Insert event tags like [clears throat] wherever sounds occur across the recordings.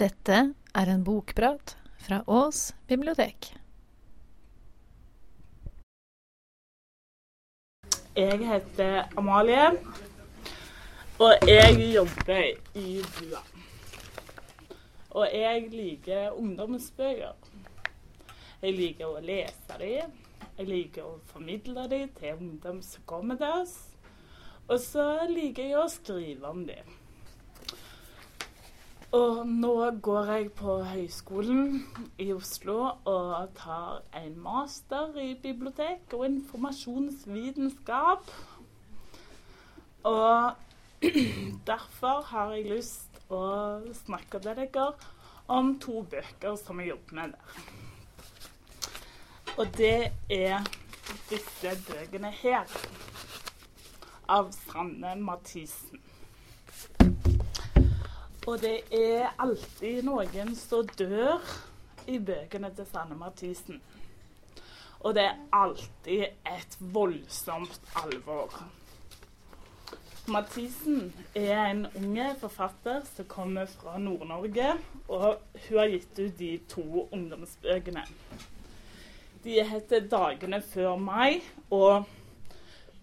Dette er en bokprat fra Ås bibliotek. Jeg heter Amalie, og jeg jobber i BUA. Og jeg liker ungdomsbøker. Jeg liker å lese dem. Jeg liker å formidle dem til ungdom som kommer til oss. Og så liker jeg å skrive om dem. Og nå går jeg på Høgskolen i Oslo og tar en master i bibliotek og informasjonsvitenskap. Og [clears throat] derfor har jeg lyst å snakke til dere om to bøker som jeg jobber med der. Og det er disse bøkene her av Sanne Mathisen. Og det er alltid noen som dør i bøkene til Sanne Mathisen. Og det er alltid et voldsomt alvor. Mathisen er en unge forfatter som kommer fra Nord-Norge, og hun har gitt ut de to ungdomsbøkene. De heter 'Dagene før mai' og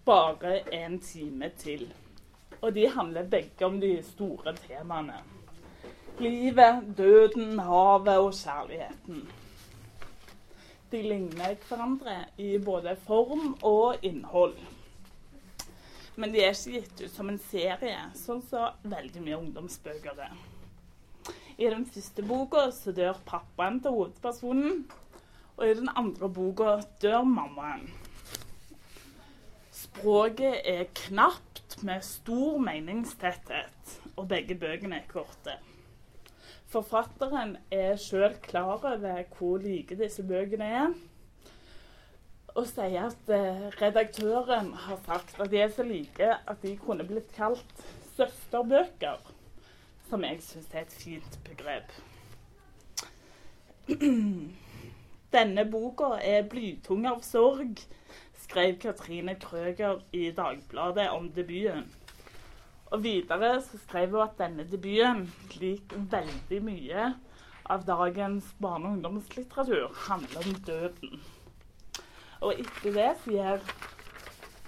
'Bare en time til'. Og de handler begge om de store temaene. Livet, døden, havet og kjærligheten. De ligner hverandre i både form og innhold. Men de er ikke gitt ut som en serie, sånn som så veldig mye ungdomsbøker er. I den første boka så dør pappaen til hovedpersonen, og i den andre boka dør mammaen. Språket er knapt med stor meningstetthet, og begge bøkene er korte. Forfatteren er sjøl klar over hvor like disse bøkene er, og sier at eh, redaktøren har sagt at de er så like at de kunne blitt kalt søsterbøker, som jeg syns er et fint begrep. [clears throat] Denne boka er blytung av sorg, skrev Katrine Krøger i Dagbladet om debuten. Og videre så skrev hun at denne debuten, lik veldig mye av dagens barne- og ungdomslitteratur, handler om døden. Og etter det så gir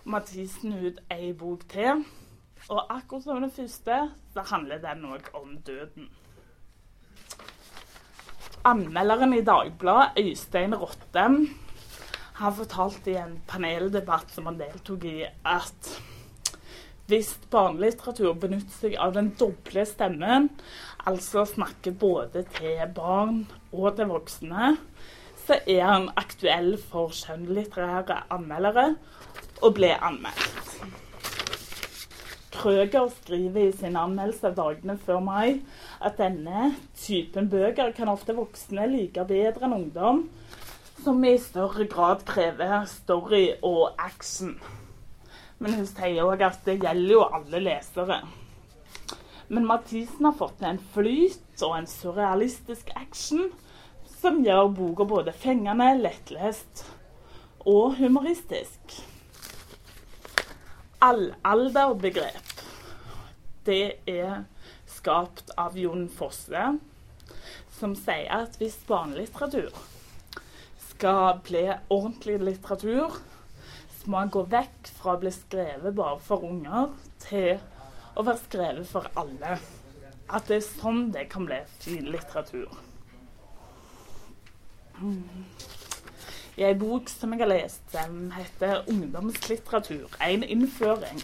Mathisen ut ei bok til. Og akkurat som den første, så handler den òg om døden. Anmelderen i Dagbladet, Øystein Rottem, han fortalte i en paneldebatt som han deltok i, at hvis barnelitteratur benytter seg av den doble stemmen, altså snakker både til barn og til voksne, så er han aktuell for skjønnlitterære anmeldere og ble anmeldt. Krøger skriver i sin anmeldelse dagene før mai at denne typen bøker kan ofte voksne like bedre enn ungdom, som i større grad krever story og action. Men hun sier òg at det gjelder jo alle lesere. Men Mathisen har fått til en flyt og en surrealistisk action som gjør boka både fengende, lettlest og humoristisk. Allalderbegrep, det er skapt av Jon Fosse, som sier at hvis barnelitteratur skal bli ordentlig litteratur, så må han gå vekk fra å bli skrevet bare for unger, til å være skrevet for alle. At det er sånn det kan bli fin litteratur. I ei bok som jeg har lest, som heter 'Ungdomslitteratur en innføring',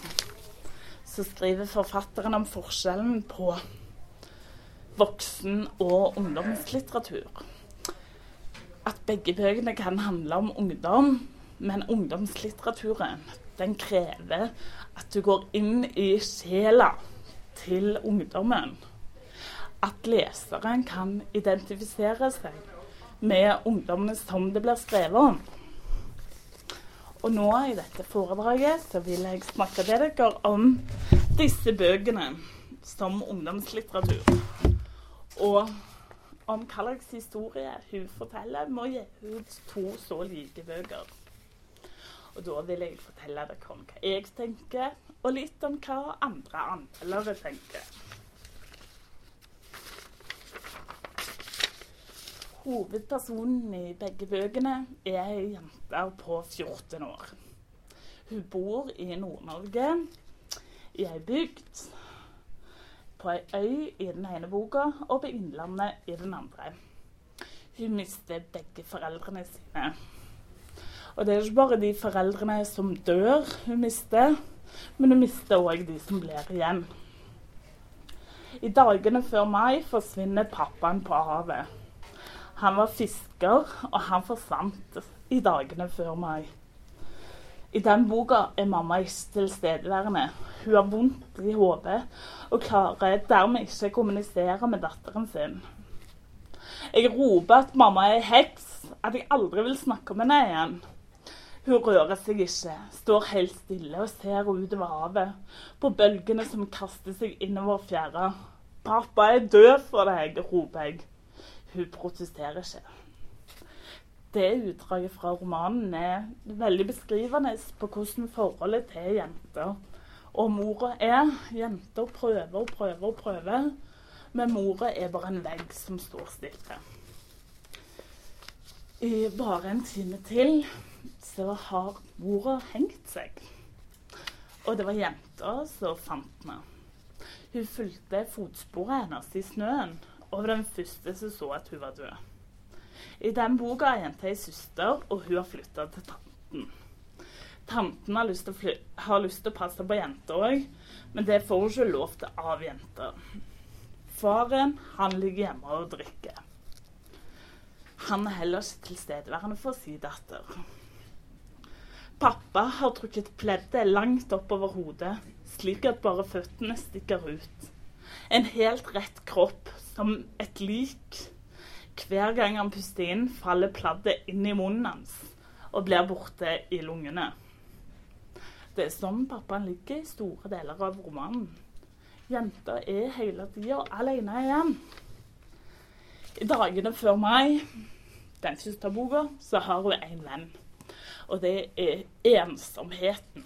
så skriver forfatteren om forskjellen på voksen- og ungdomslitteratur. At begge bøkene kan handle om ungdom, men ungdomslitteraturen den krever at du går inn i sjela til ungdommen. At leseren kan identifisere seg med ungdommene som det blir skrevet om. Og nå i dette foredraget så vil jeg snakke til dere om disse bøkene som ungdomslitteratur. Og om hva slags historie hun forteller med å gi ut to så like bøker. Og da vil jeg fortelle dere om hva jeg tenker, og litt om hva andre anmeldere tenker. Hovedpersonen i begge bøkene er ei jente på 14 år. Hun bor i Nord-Norge, i ei bygd, på ei øy i den ene boka og på Innlandet i den andre. Hun mister begge foreldrene sine. Og det er ikke bare de foreldrene som dør hun mister, men hun mister òg de som blir igjen. I dagene før mai forsvinner pappaen på havet. Han var fisker, og han forsvant i dagene før mai. I den boka er mamma ikke tilstedeværende. Hun har vondt i hodet og klarer dermed ikke å kommunisere med datteren sin. Jeg roper at mamma er heks, at jeg aldri vil snakke med henne igjen. Hun rører seg ikke, står helt stille og ser utover havet, på bølgene som kaster seg innover fjæra. 'Pappa er død for deg', roper jeg. Hun protesterer ikke. Det utdraget fra romanen er veldig beskrivende på hvordan forholdet til jenter og mora er. Jenter prøver og prøver og prøver, men mora er bare en vegg som står stille. I bare en time til så har mora hengt seg. Og det var jenta som fant henne. Hun fulgte fotsporet hennes i snøen, og den første som så at hun var død. I den boka er jenta ei søster, og hun har flytta til tanten. Tanten har lyst, til å passe på jenta òg, men det får hun ikke lov til av jenta. Faren han ligger hjemme og drikker. Han er heller ikke tilstedeværende for sin datter. Pappa har trukket pleddet langt oppover hodet, slik at bare føttene stikker ut. En helt rett kropp, som et lik. Hver gang han puster inn, faller pladdet inn i munnen hans og blir borte i lungene. Det er sånn pappaen ligger i store deler av romanen. Jenta er hele tida alene igjen. I dagene før meg, den første boka, så har hun en venn og det er ensomheten.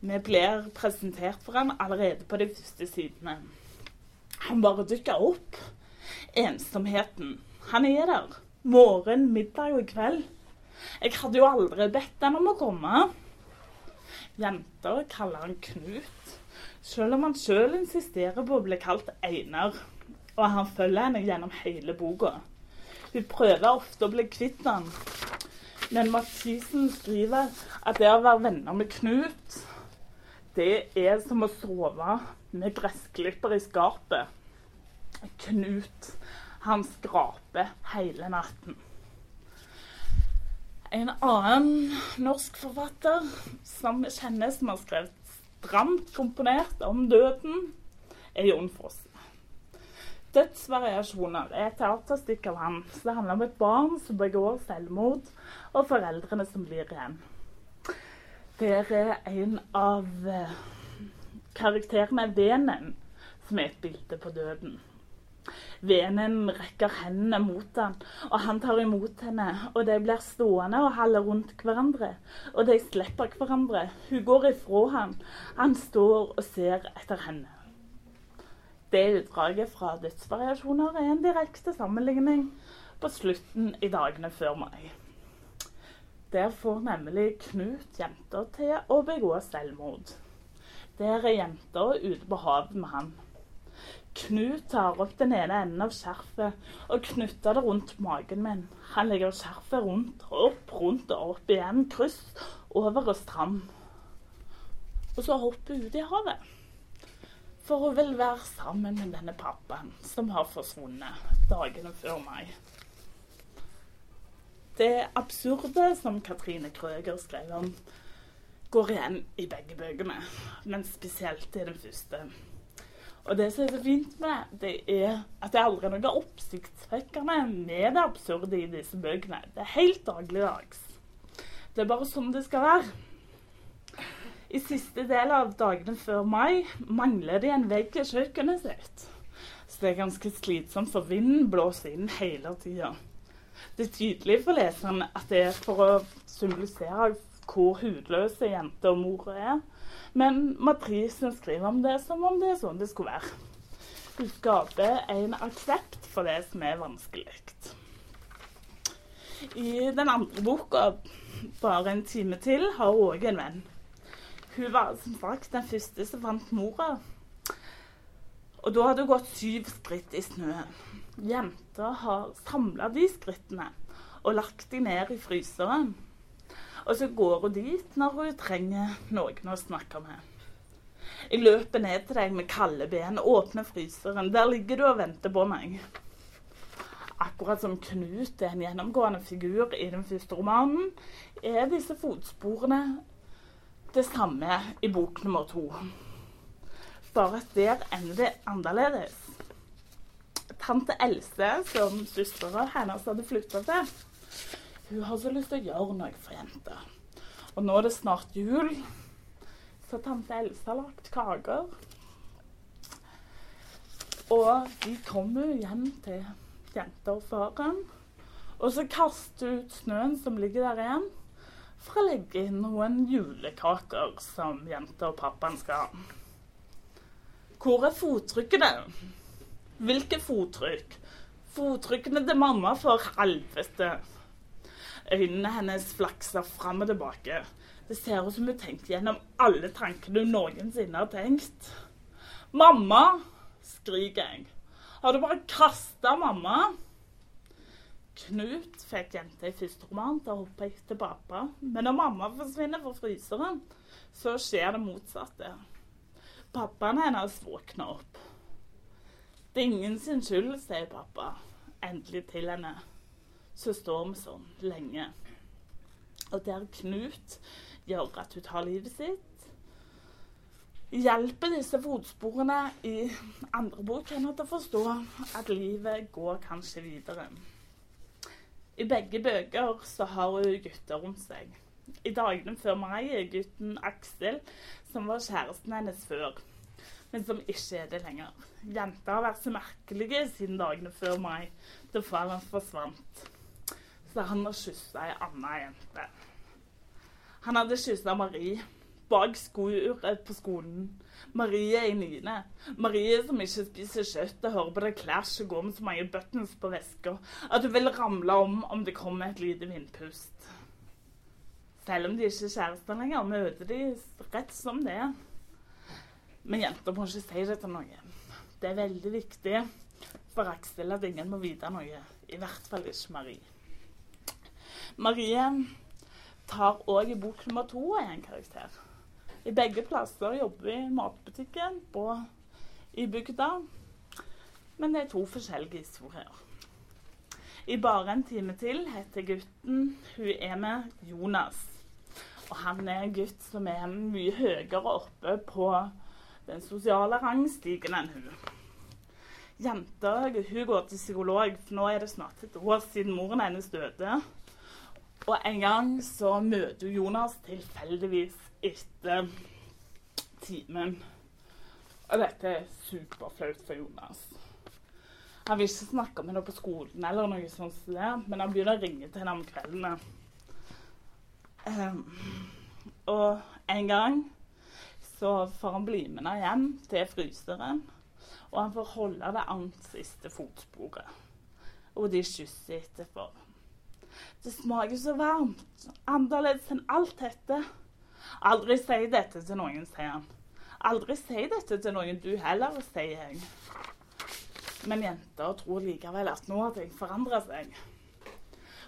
Vi blir presentert for han allerede på de første sidene. Han bare dukker opp. Ensomheten. Han er der. Morgen, middag og kveld. Jeg hadde jo aldri bedt han om å komme. Jenter kaller han Knut, selv om han sjøl insisterer på å bli kalt Einar. Og han følger henne gjennom hele boka. Hun prøver ofte å bli kvitt han, men Mathisen skriver at det å være venner med Knut, det er som å sove med gressklipper i skapet. Knut, han skraper hele natten. En annen norsk forfatter som vi kjenner, som har skrevet stramt komponert om døden, er Jon Foss. Dødsvariasjoner er et teaterstykke av ham. Det handler om et barn som begår selvmord, og foreldrene som blir igjen. Der er en av eh, karakterene Venen, som er et bilde på døden. Venen rekker hendene mot han, og han tar imot henne. Og de blir stående og holde rundt hverandre, og de slipper hverandre. Hun går ifra han. Han står og ser etter henne. Det utdraget fra Dødsvariasjoner er en direkte sammenligning på slutten i dagene før mai. Der får nemlig Knut jenter til å begå selvmord. Der er jenta ute på havet med han. Knut tar opp den ene enden av skjerfet og knytter det rundt magen min. Han legger skjerfet rundt, opp, rundt og opp igjen, kryss, over og stram. Og så hopper hun ut i havet. For hun vil være sammen med denne pappaen som har forsvunnet dagene før meg det absurde som Katrine Krøger skrev om, går igjen i begge bøkene, men spesielt i den første. Og det som er så fint med det, er at det er aldri noe oppsiktsvekkende med det absurde i disse bøkene. Det er helt dagligdags. Det er bare sånn det skal være. I siste del av dagene før mai mangler de en vegg i kjøkkenet sitt. Så det er ganske slitsomt, for vinden blåser inn hele tida det er tydelig for leseren at det er for å symbolisere hvor hudløse jenter og mor er. Men matrisen skriver om det som om det er sånn det skulle være. Hun skaper en aksept for det som er vanskelig. I den andre boka, 'Bare en time til', har hun òg en venn. Hun var som sagt den første som fant mora. Og da hadde hun gått syv skritt i snøen. Jenta har samla de skrittene og lagt de ned i fryseren. Og så går hun dit når hun trenger noen å snakke med. Jeg løper ned til deg med kalde ben, åpner fryseren. Der ligger du og venter på meg. Akkurat som Knut er en gjennomgående figur i den første romanen, er disse fotsporene det samme i bok nummer to. Bare at der ender det annerledes. Tante Else, som søstera hennes hadde flytta til, hun har så lyst til å gjøre noe for jenta. Og nå er det snart jul, så tante Else har lagt kaker. Og de kommer hjem til jenta og faren. Og så kaster hun ut snøen som ligger der igjen, for å legge inn noen julekaker som jenta og pappaen skal ha. Hvor er fottrykkene? Hvilke fottrykk? Fottrykkene til mamma, for helvete. Øynene hennes flakser fram og tilbake. Det ser ut som hun tenkte gjennom alle tankene hun noensinne har tenkt. Mamma! skriker jeg. Har du bare kasta mamma? Knut fikk jenta i første roman til å hoppe etter pappa. Men når mamma forsvinner fra fryseren, så skjer det motsatte. Pappaen hennes våkner opp. Det er ingen sin skyld, sier pappa endelig til henne. Så står vi sånn lenge. Og der Knut gjør at hun tar livet sitt, hjelper disse fotsporene i andre bok henne til å forstå at livet går kanskje videre. I begge bøker så har hun gutter rundt seg. I dagene før mai er gutten Aksel, som var kjæresten hennes før, men som ikke er det lenger. Jenta har vært så merkelige siden dagene før mai, da faren hans forsvant. Så han har kyssa ei anna jente. Han hadde kyssa Marie bak skouret på skolen. Marie er i niende. Marie som ikke spiser kjøtt og hører på det Clash og går med så mange buttons på veska at hun vil ramle om om det kommer et lite vindpust. Selv om de ikke er kjærester lenger, møter de rett som det. Men jenter må ikke si det til noen. Det er veldig viktig for Aksel at ingen må vite noe. I hvert fall ikke Marie. Marie tar òg i bok nummer to en karakter. I begge plasser jobber vi i matbutikken og i bygda. Men det er to forskjellige historier. I bare en time til heter gutten hun er med Jonas. Og han er en gutt som er mye høyere oppe på den sosiale rangstigen enn hun. Jenta hun går til psykolog, for nå er det snart et år siden moren hennes døde. Og en gang så møter hun Jonas tilfeldigvis etter timen. Og dette er superflaut for Jonas. Han vil ikke snakke med henne på skolen, eller noe sånt, men han begynner å ringe til henne om kveldene. Um, og en gang så får han bli med henne hjem til fryseren, og han får holde det annet siste fotsporet. Og de kysser etterpå. Det smaker så varmt, annerledes enn alt dette. Aldri si dette til noen, sier han. Aldri si dette til noen du heller, sier jeg. Men jenter tror likevel at nå har ting forandra seg.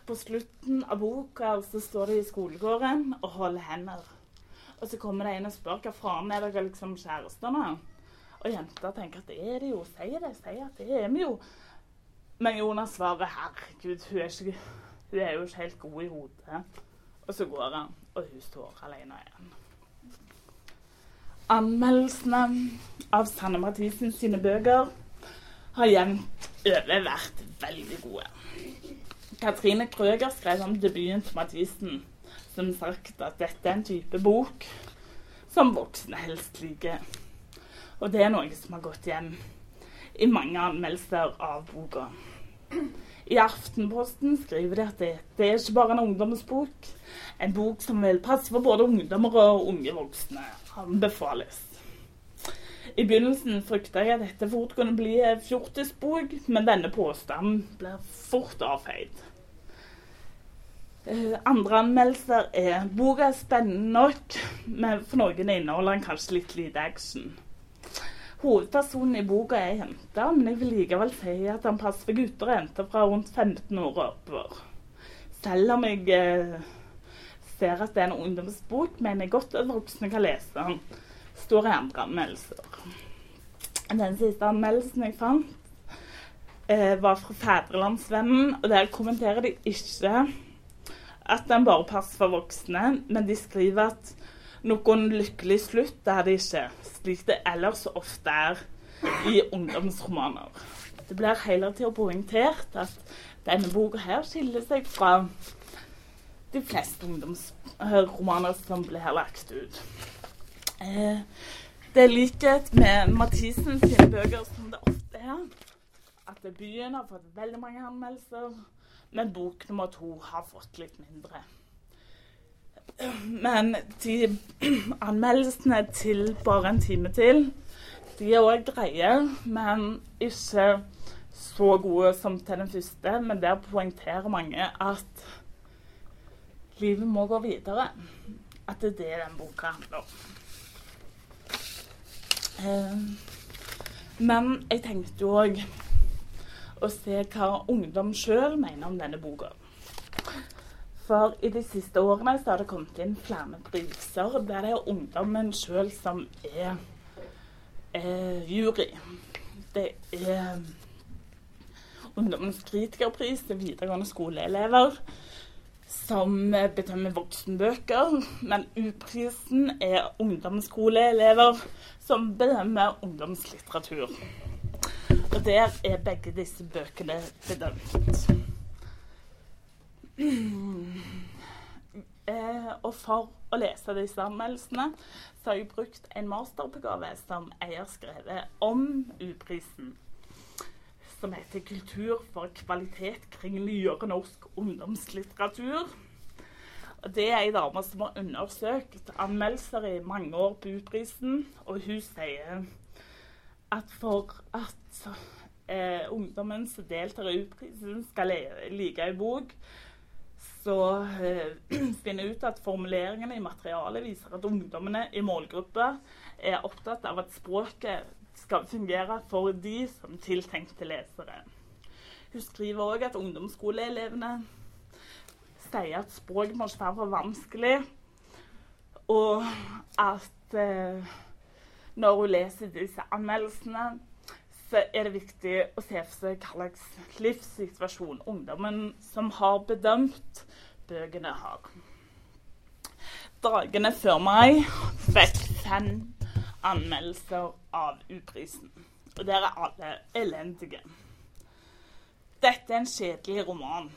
På slutten av boka så står de i skolegården og holder hender. Og så kommer det en og spør hva faen er dere liksom kjærester nå? Og jenta tenker at det er det jo. Si det, si at det er vi jo. Men Jonas svarer herregud, hun er, ikke, hun er jo ikke helt god i hodet. Og så går han, og hun står alene igjen. Anmeldelsene av Sanne Mathisen sine bøker har jevnt over vært veldig gode. Katrine Krøger skrev om debuten til Mathisen som sagt at dette er en type bok som voksne helst liker. Og det er noe som har gått hjem i mange anmeldelser av boka. I Aftenposten skriver de at det, det er ikke bare en ungdomsbok. En bok som vil passe for både ungdommer og unge voksne. Anbefales. I begynnelsen frykta jeg at dette fort kunne bli en fjortisbok, men denne påstanden blir fort avfeid. Eh, andre anmeldelser er boka er spennende nok, men for noen inneholder den kanskje litt lite action. Hovedpersonen i boka er jente, men jeg vil likevel si at han passer for gutter og jenter fra rundt 15 år og oppover. Selv om jeg eh, ser at det er en ungdomsbok, mener jeg godt at voksne kan lese den. Står i andre anmeldelser. Den siste anmeldelsen jeg fant, eh, var fra Fædrelandsvennen, og der kommenterer de ikke at den bare passer for voksne, men de skriver at noen lykkelig slutt er det ikke, slik det ellers ofte er i ungdomsromaner. Det blir hele tida poengtert at denne boka her skiller seg fra de fleste ungdomsromaner som blir lagt ut. Eh, det er likhet med Mathisen sine bøker som det ofte er. At debuten har fått veldig mange anmeldelser men bok nummer to har fått litt mindre. Men de anmeldelsene til bare en time til, de er òg greie, men ikke så gode som til den første. Men der poengterer mange at livet må gå videre. At det er det den boka handler om. Eh, men jeg tenkte jo òg å se hva ungdom sjøl mener om denne boka. For i de siste årene så har det kommet inn flere priser der det er ungdommen sjøl som er eh, jury. Det er Ungdommens kritikerpris til videregående skoleelever som bedømmer voksenbøker. Men U-prisen er ungdomsskoleelever som bedømmer ungdomslitteratur. Og der er begge disse bøkene bedømt. [clears throat] Eh, og for å lese disse anmeldelsene, så har jeg brukt en masteroppgave som jeg har skrevet om U-prisen. Som heter 'Kultur for kvalitet kring nyere norsk ungdomslitteratur'. Og Det er ei dame som har undersøkt anmeldelser i mange år på U-prisen, og hun sier at for at eh, ungdommen som deltar i U-prisen, skal like ei bok, så eh, [clears throat] finner ut at formuleringene i materialet viser at ungdommene i målgruppa er opptatt av at språket skal fungere for de som tiltenkte lesere. Hun skriver òg at ungdomsskoleelevene sier at språket må ikke være for vanskelig, og at eh, når hun leser disse anmeldelsene, så er det viktig å se for seg hva slags livssituasjon ungdommen som har bedømt bøkene, har. Dagene før meg fikk fem anmeldelser av U-prisen. Og der er alle elendige. Dette er en kjedelig roman.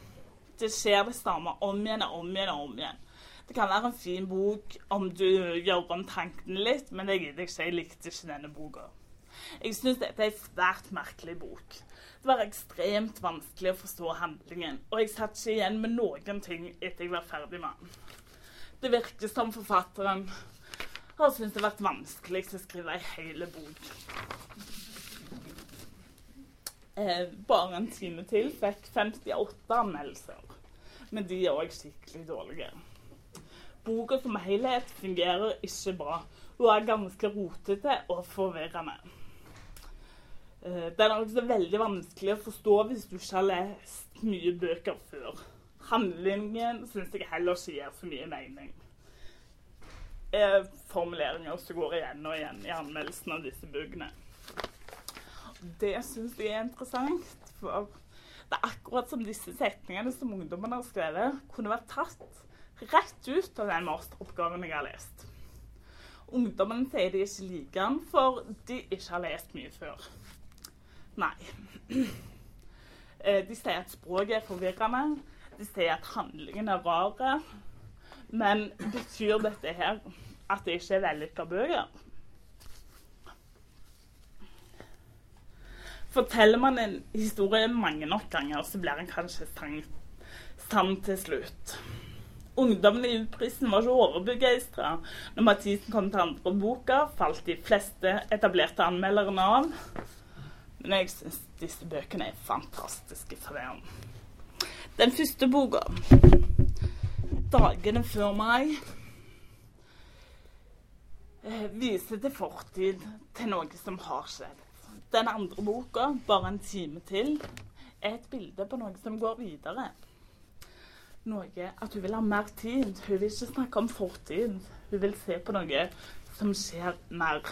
Det skjer det samme om igjen og om igjen og om igjen. Det kan være en fin bok om du gjør om tankene litt, men det gidder jeg ikke. Jeg likte ikke denne boka. Jeg syns dette er en svært merkelig bok. Det var ekstremt vanskelig å forstå handlingen, og jeg satt ikke igjen med noen ting etter jeg var ferdig med den. Det virker som forfatteren har syntes det har vært vanskelig å skrive ei hel bok. Eh, bare en time til fikk 58 anmeldelser, men de er òg skikkelig dårlige boka som helhet fungerer ikke bra. Hun er ganske rotete og forvirrende. Eh, den er også veldig vanskelig å forstå hvis du ikke har lest mye bøker før. Handlingen syns jeg heller ikke gir så mye mening. Eh, formuleringer som går igjen og igjen i anmeldelsen av disse bøkene. Det syns jeg er interessant, for det er akkurat som disse setningene som ungdommene har skrevet, kunne vært tatt rett ut av den masteroppgaven jeg har lest. Ungdommene sier de ikke liker den, for de ikke har lest mye før. Nei. [clears throat] Eh, de sier at språket er forvirrende. De sier at handlingen er rar. Men betyr dette her at det ikke er vellykka bøker? Forteller man en historie mange nok ganger, så blir den kanskje sann til slutt. Ungdommen i U-prisen var ikke overbegeistra. Når Mathisen kom til andre boka, falt de fleste etablerte anmelderne av. Men jeg syns disse bøkene er fantastiske for det. Den første boka 'Dagene før meg eh, viser til fortid, til noe som har skjedd. Den andre boka, 'Bare en time til', er et bilde på noe som går videre. Noe at hun vil ha mer tid. Hun vil ikke snakke om fortid. Hun vil se på noe som skjer mer.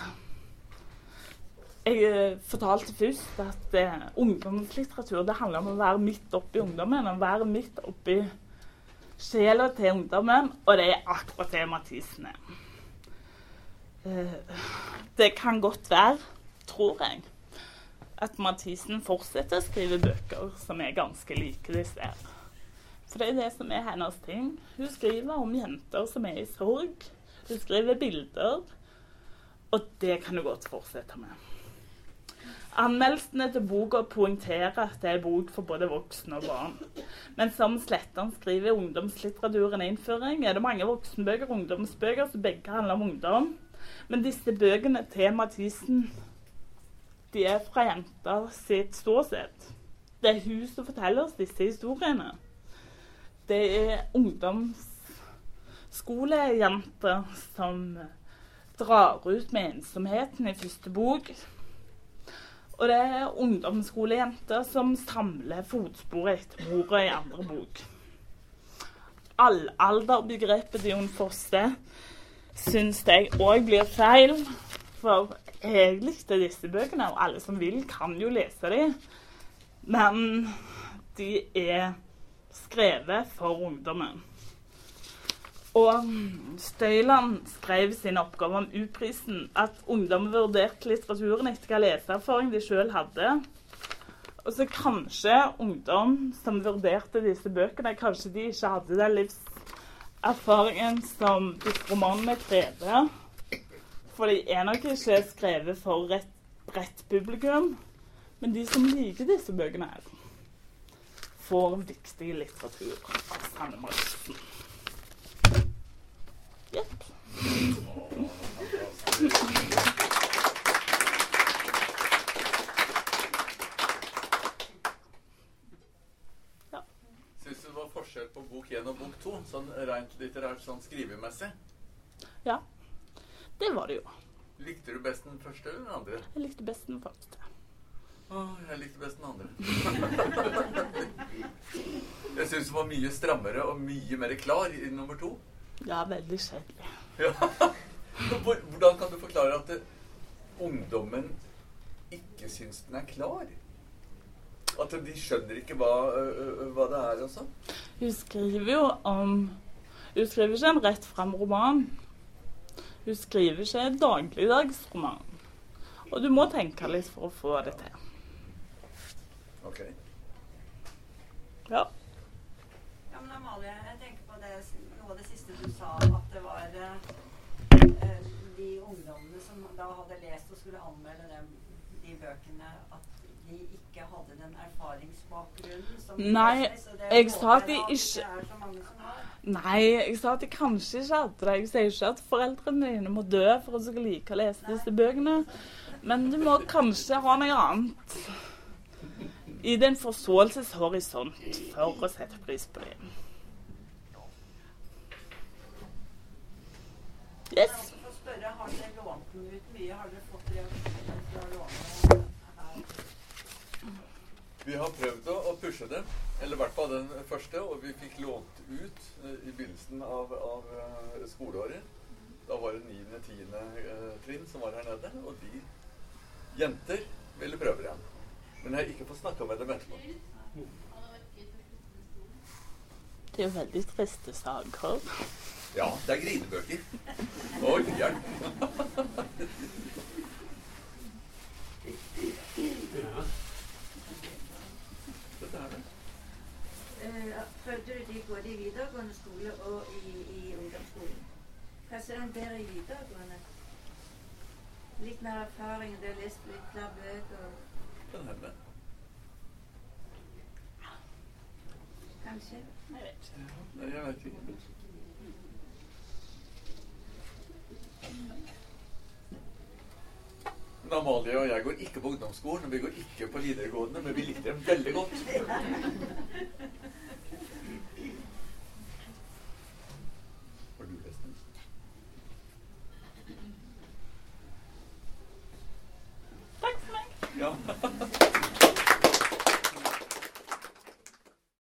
Jeg eh, fortalte først at eh, ungdomslitteratur det handler om å være midt oppi ungdommen. Å være midt oppi sjela til ungdommen, og det er akkurat det Mathisen er. Eh, det kan godt være, tror jeg, at Mathisen fortsetter å skrive bøker som er ganske like disse her. For det er det som er hennes ting. Hun skriver om jenter som er i sorg. Hun skriver bilder. Og det kan hun godt fortsette med. Anmeldelsene til boka poengterer at det er bok for både voksne og barn. Men som Slettan skriver i ungdomslitteraturen innføring, er det mange voksenbøker og ungdomsbøker som begge handler om ungdom. Men disse bøkene til Mathisen de er fra jenter sitt ståsted. Det er hun som forteller oss disse historiene. Det er ungdomsskolejenter som drar ut med ensomheten i første bok. Og det er ungdomsskolejenter som samler fotspor etter mora i andre bok. Allalderbegrepet til Jon Fosse syns jeg òg blir feil. For jeg likte disse bøkene, og alle som vil, kan jo lese dem. Men de er skrevet for ungdommen. Og Støyland skrev sin oppgave om U-prisen at ungdom vurderte litteraturen etter hva leseerfaring de sjøl hadde. Og så kanskje ungdom som vurderte disse bøkene, kanskje de ikke hadde den livserfaringen som disse romanene krever. For de er nok ikke skrevet for et bredt publikum. Men de som liker disse bøkene, her, får viktig litteratur av Sanne Markussen. Jepp. Ja. Syns du det var forskjell på bok én og bok to, sånn rent litterært sånn skrivemessig? ja. Det var det jo. Likte du best den første eller den andre? Jeg likte best den første. Å, jeg likte best den andre. [laughs] jeg syns den var mye strammere og mye mer klar i nummer to. Ja, veldig kjedelig. Ja. [laughs] Hvordan kan du forklare at det, ungdommen ikke syns den er klar? At de skjønner ikke hva, hva det er sånn? Hun skriver jo om Hun skriver ikke en rett fram-roman. Hun skriver ikke en dagligdagsroman. Og du må tenke litt for å få det til. Ok. Ja, men Amalie, jeg tenker på det, noe av det siste du sa, at det var eh, eh, de ungdommene som da hadde lest og skulle anmelde dem, de bøkene, at de ikke hadde den erfaringsbakgrunnen som Nei, det jeg sa at de ikke- det. Nei, jeg sa at de kanskje ikke hadde det. Jeg sier ikke at foreldrene dine må dø for at du skal like å lese disse bøkene. Men du må kanskje ha noe annet i din forståelseshorisont for å sette pris på dem. Yes. Spørre, har dere lånt den ut mye? Har dere fått reaksjoner fra låne her? Vi har prøvd å, å pushe det, eller i hvert fall den første, og vi fikk lånt ut eh, i begynnelsen av, av eh, skoleåret. Da var det 9.-10. Uh, trinn som var her nede, og de jenter ville prøve det. Men jeg har ikke fått snakka med dem etterpå. Det er veldig triste saker. Ja, det er grinebøker. Oi, hjelp. Dette er det. Eh, du de både i videregående skole og i, i ungdomsskolen? Hva ser han bedre i videregående? Litt mer erfaring, du har lest litt flere bøker, Kan hende. kanskje? Jeg vet ikke. Nei, jeg vet ikke. Men Amalie og jeg går ikke på ungdomsskolen, og vi går ikke på videregående, men vi likte dem veldig godt.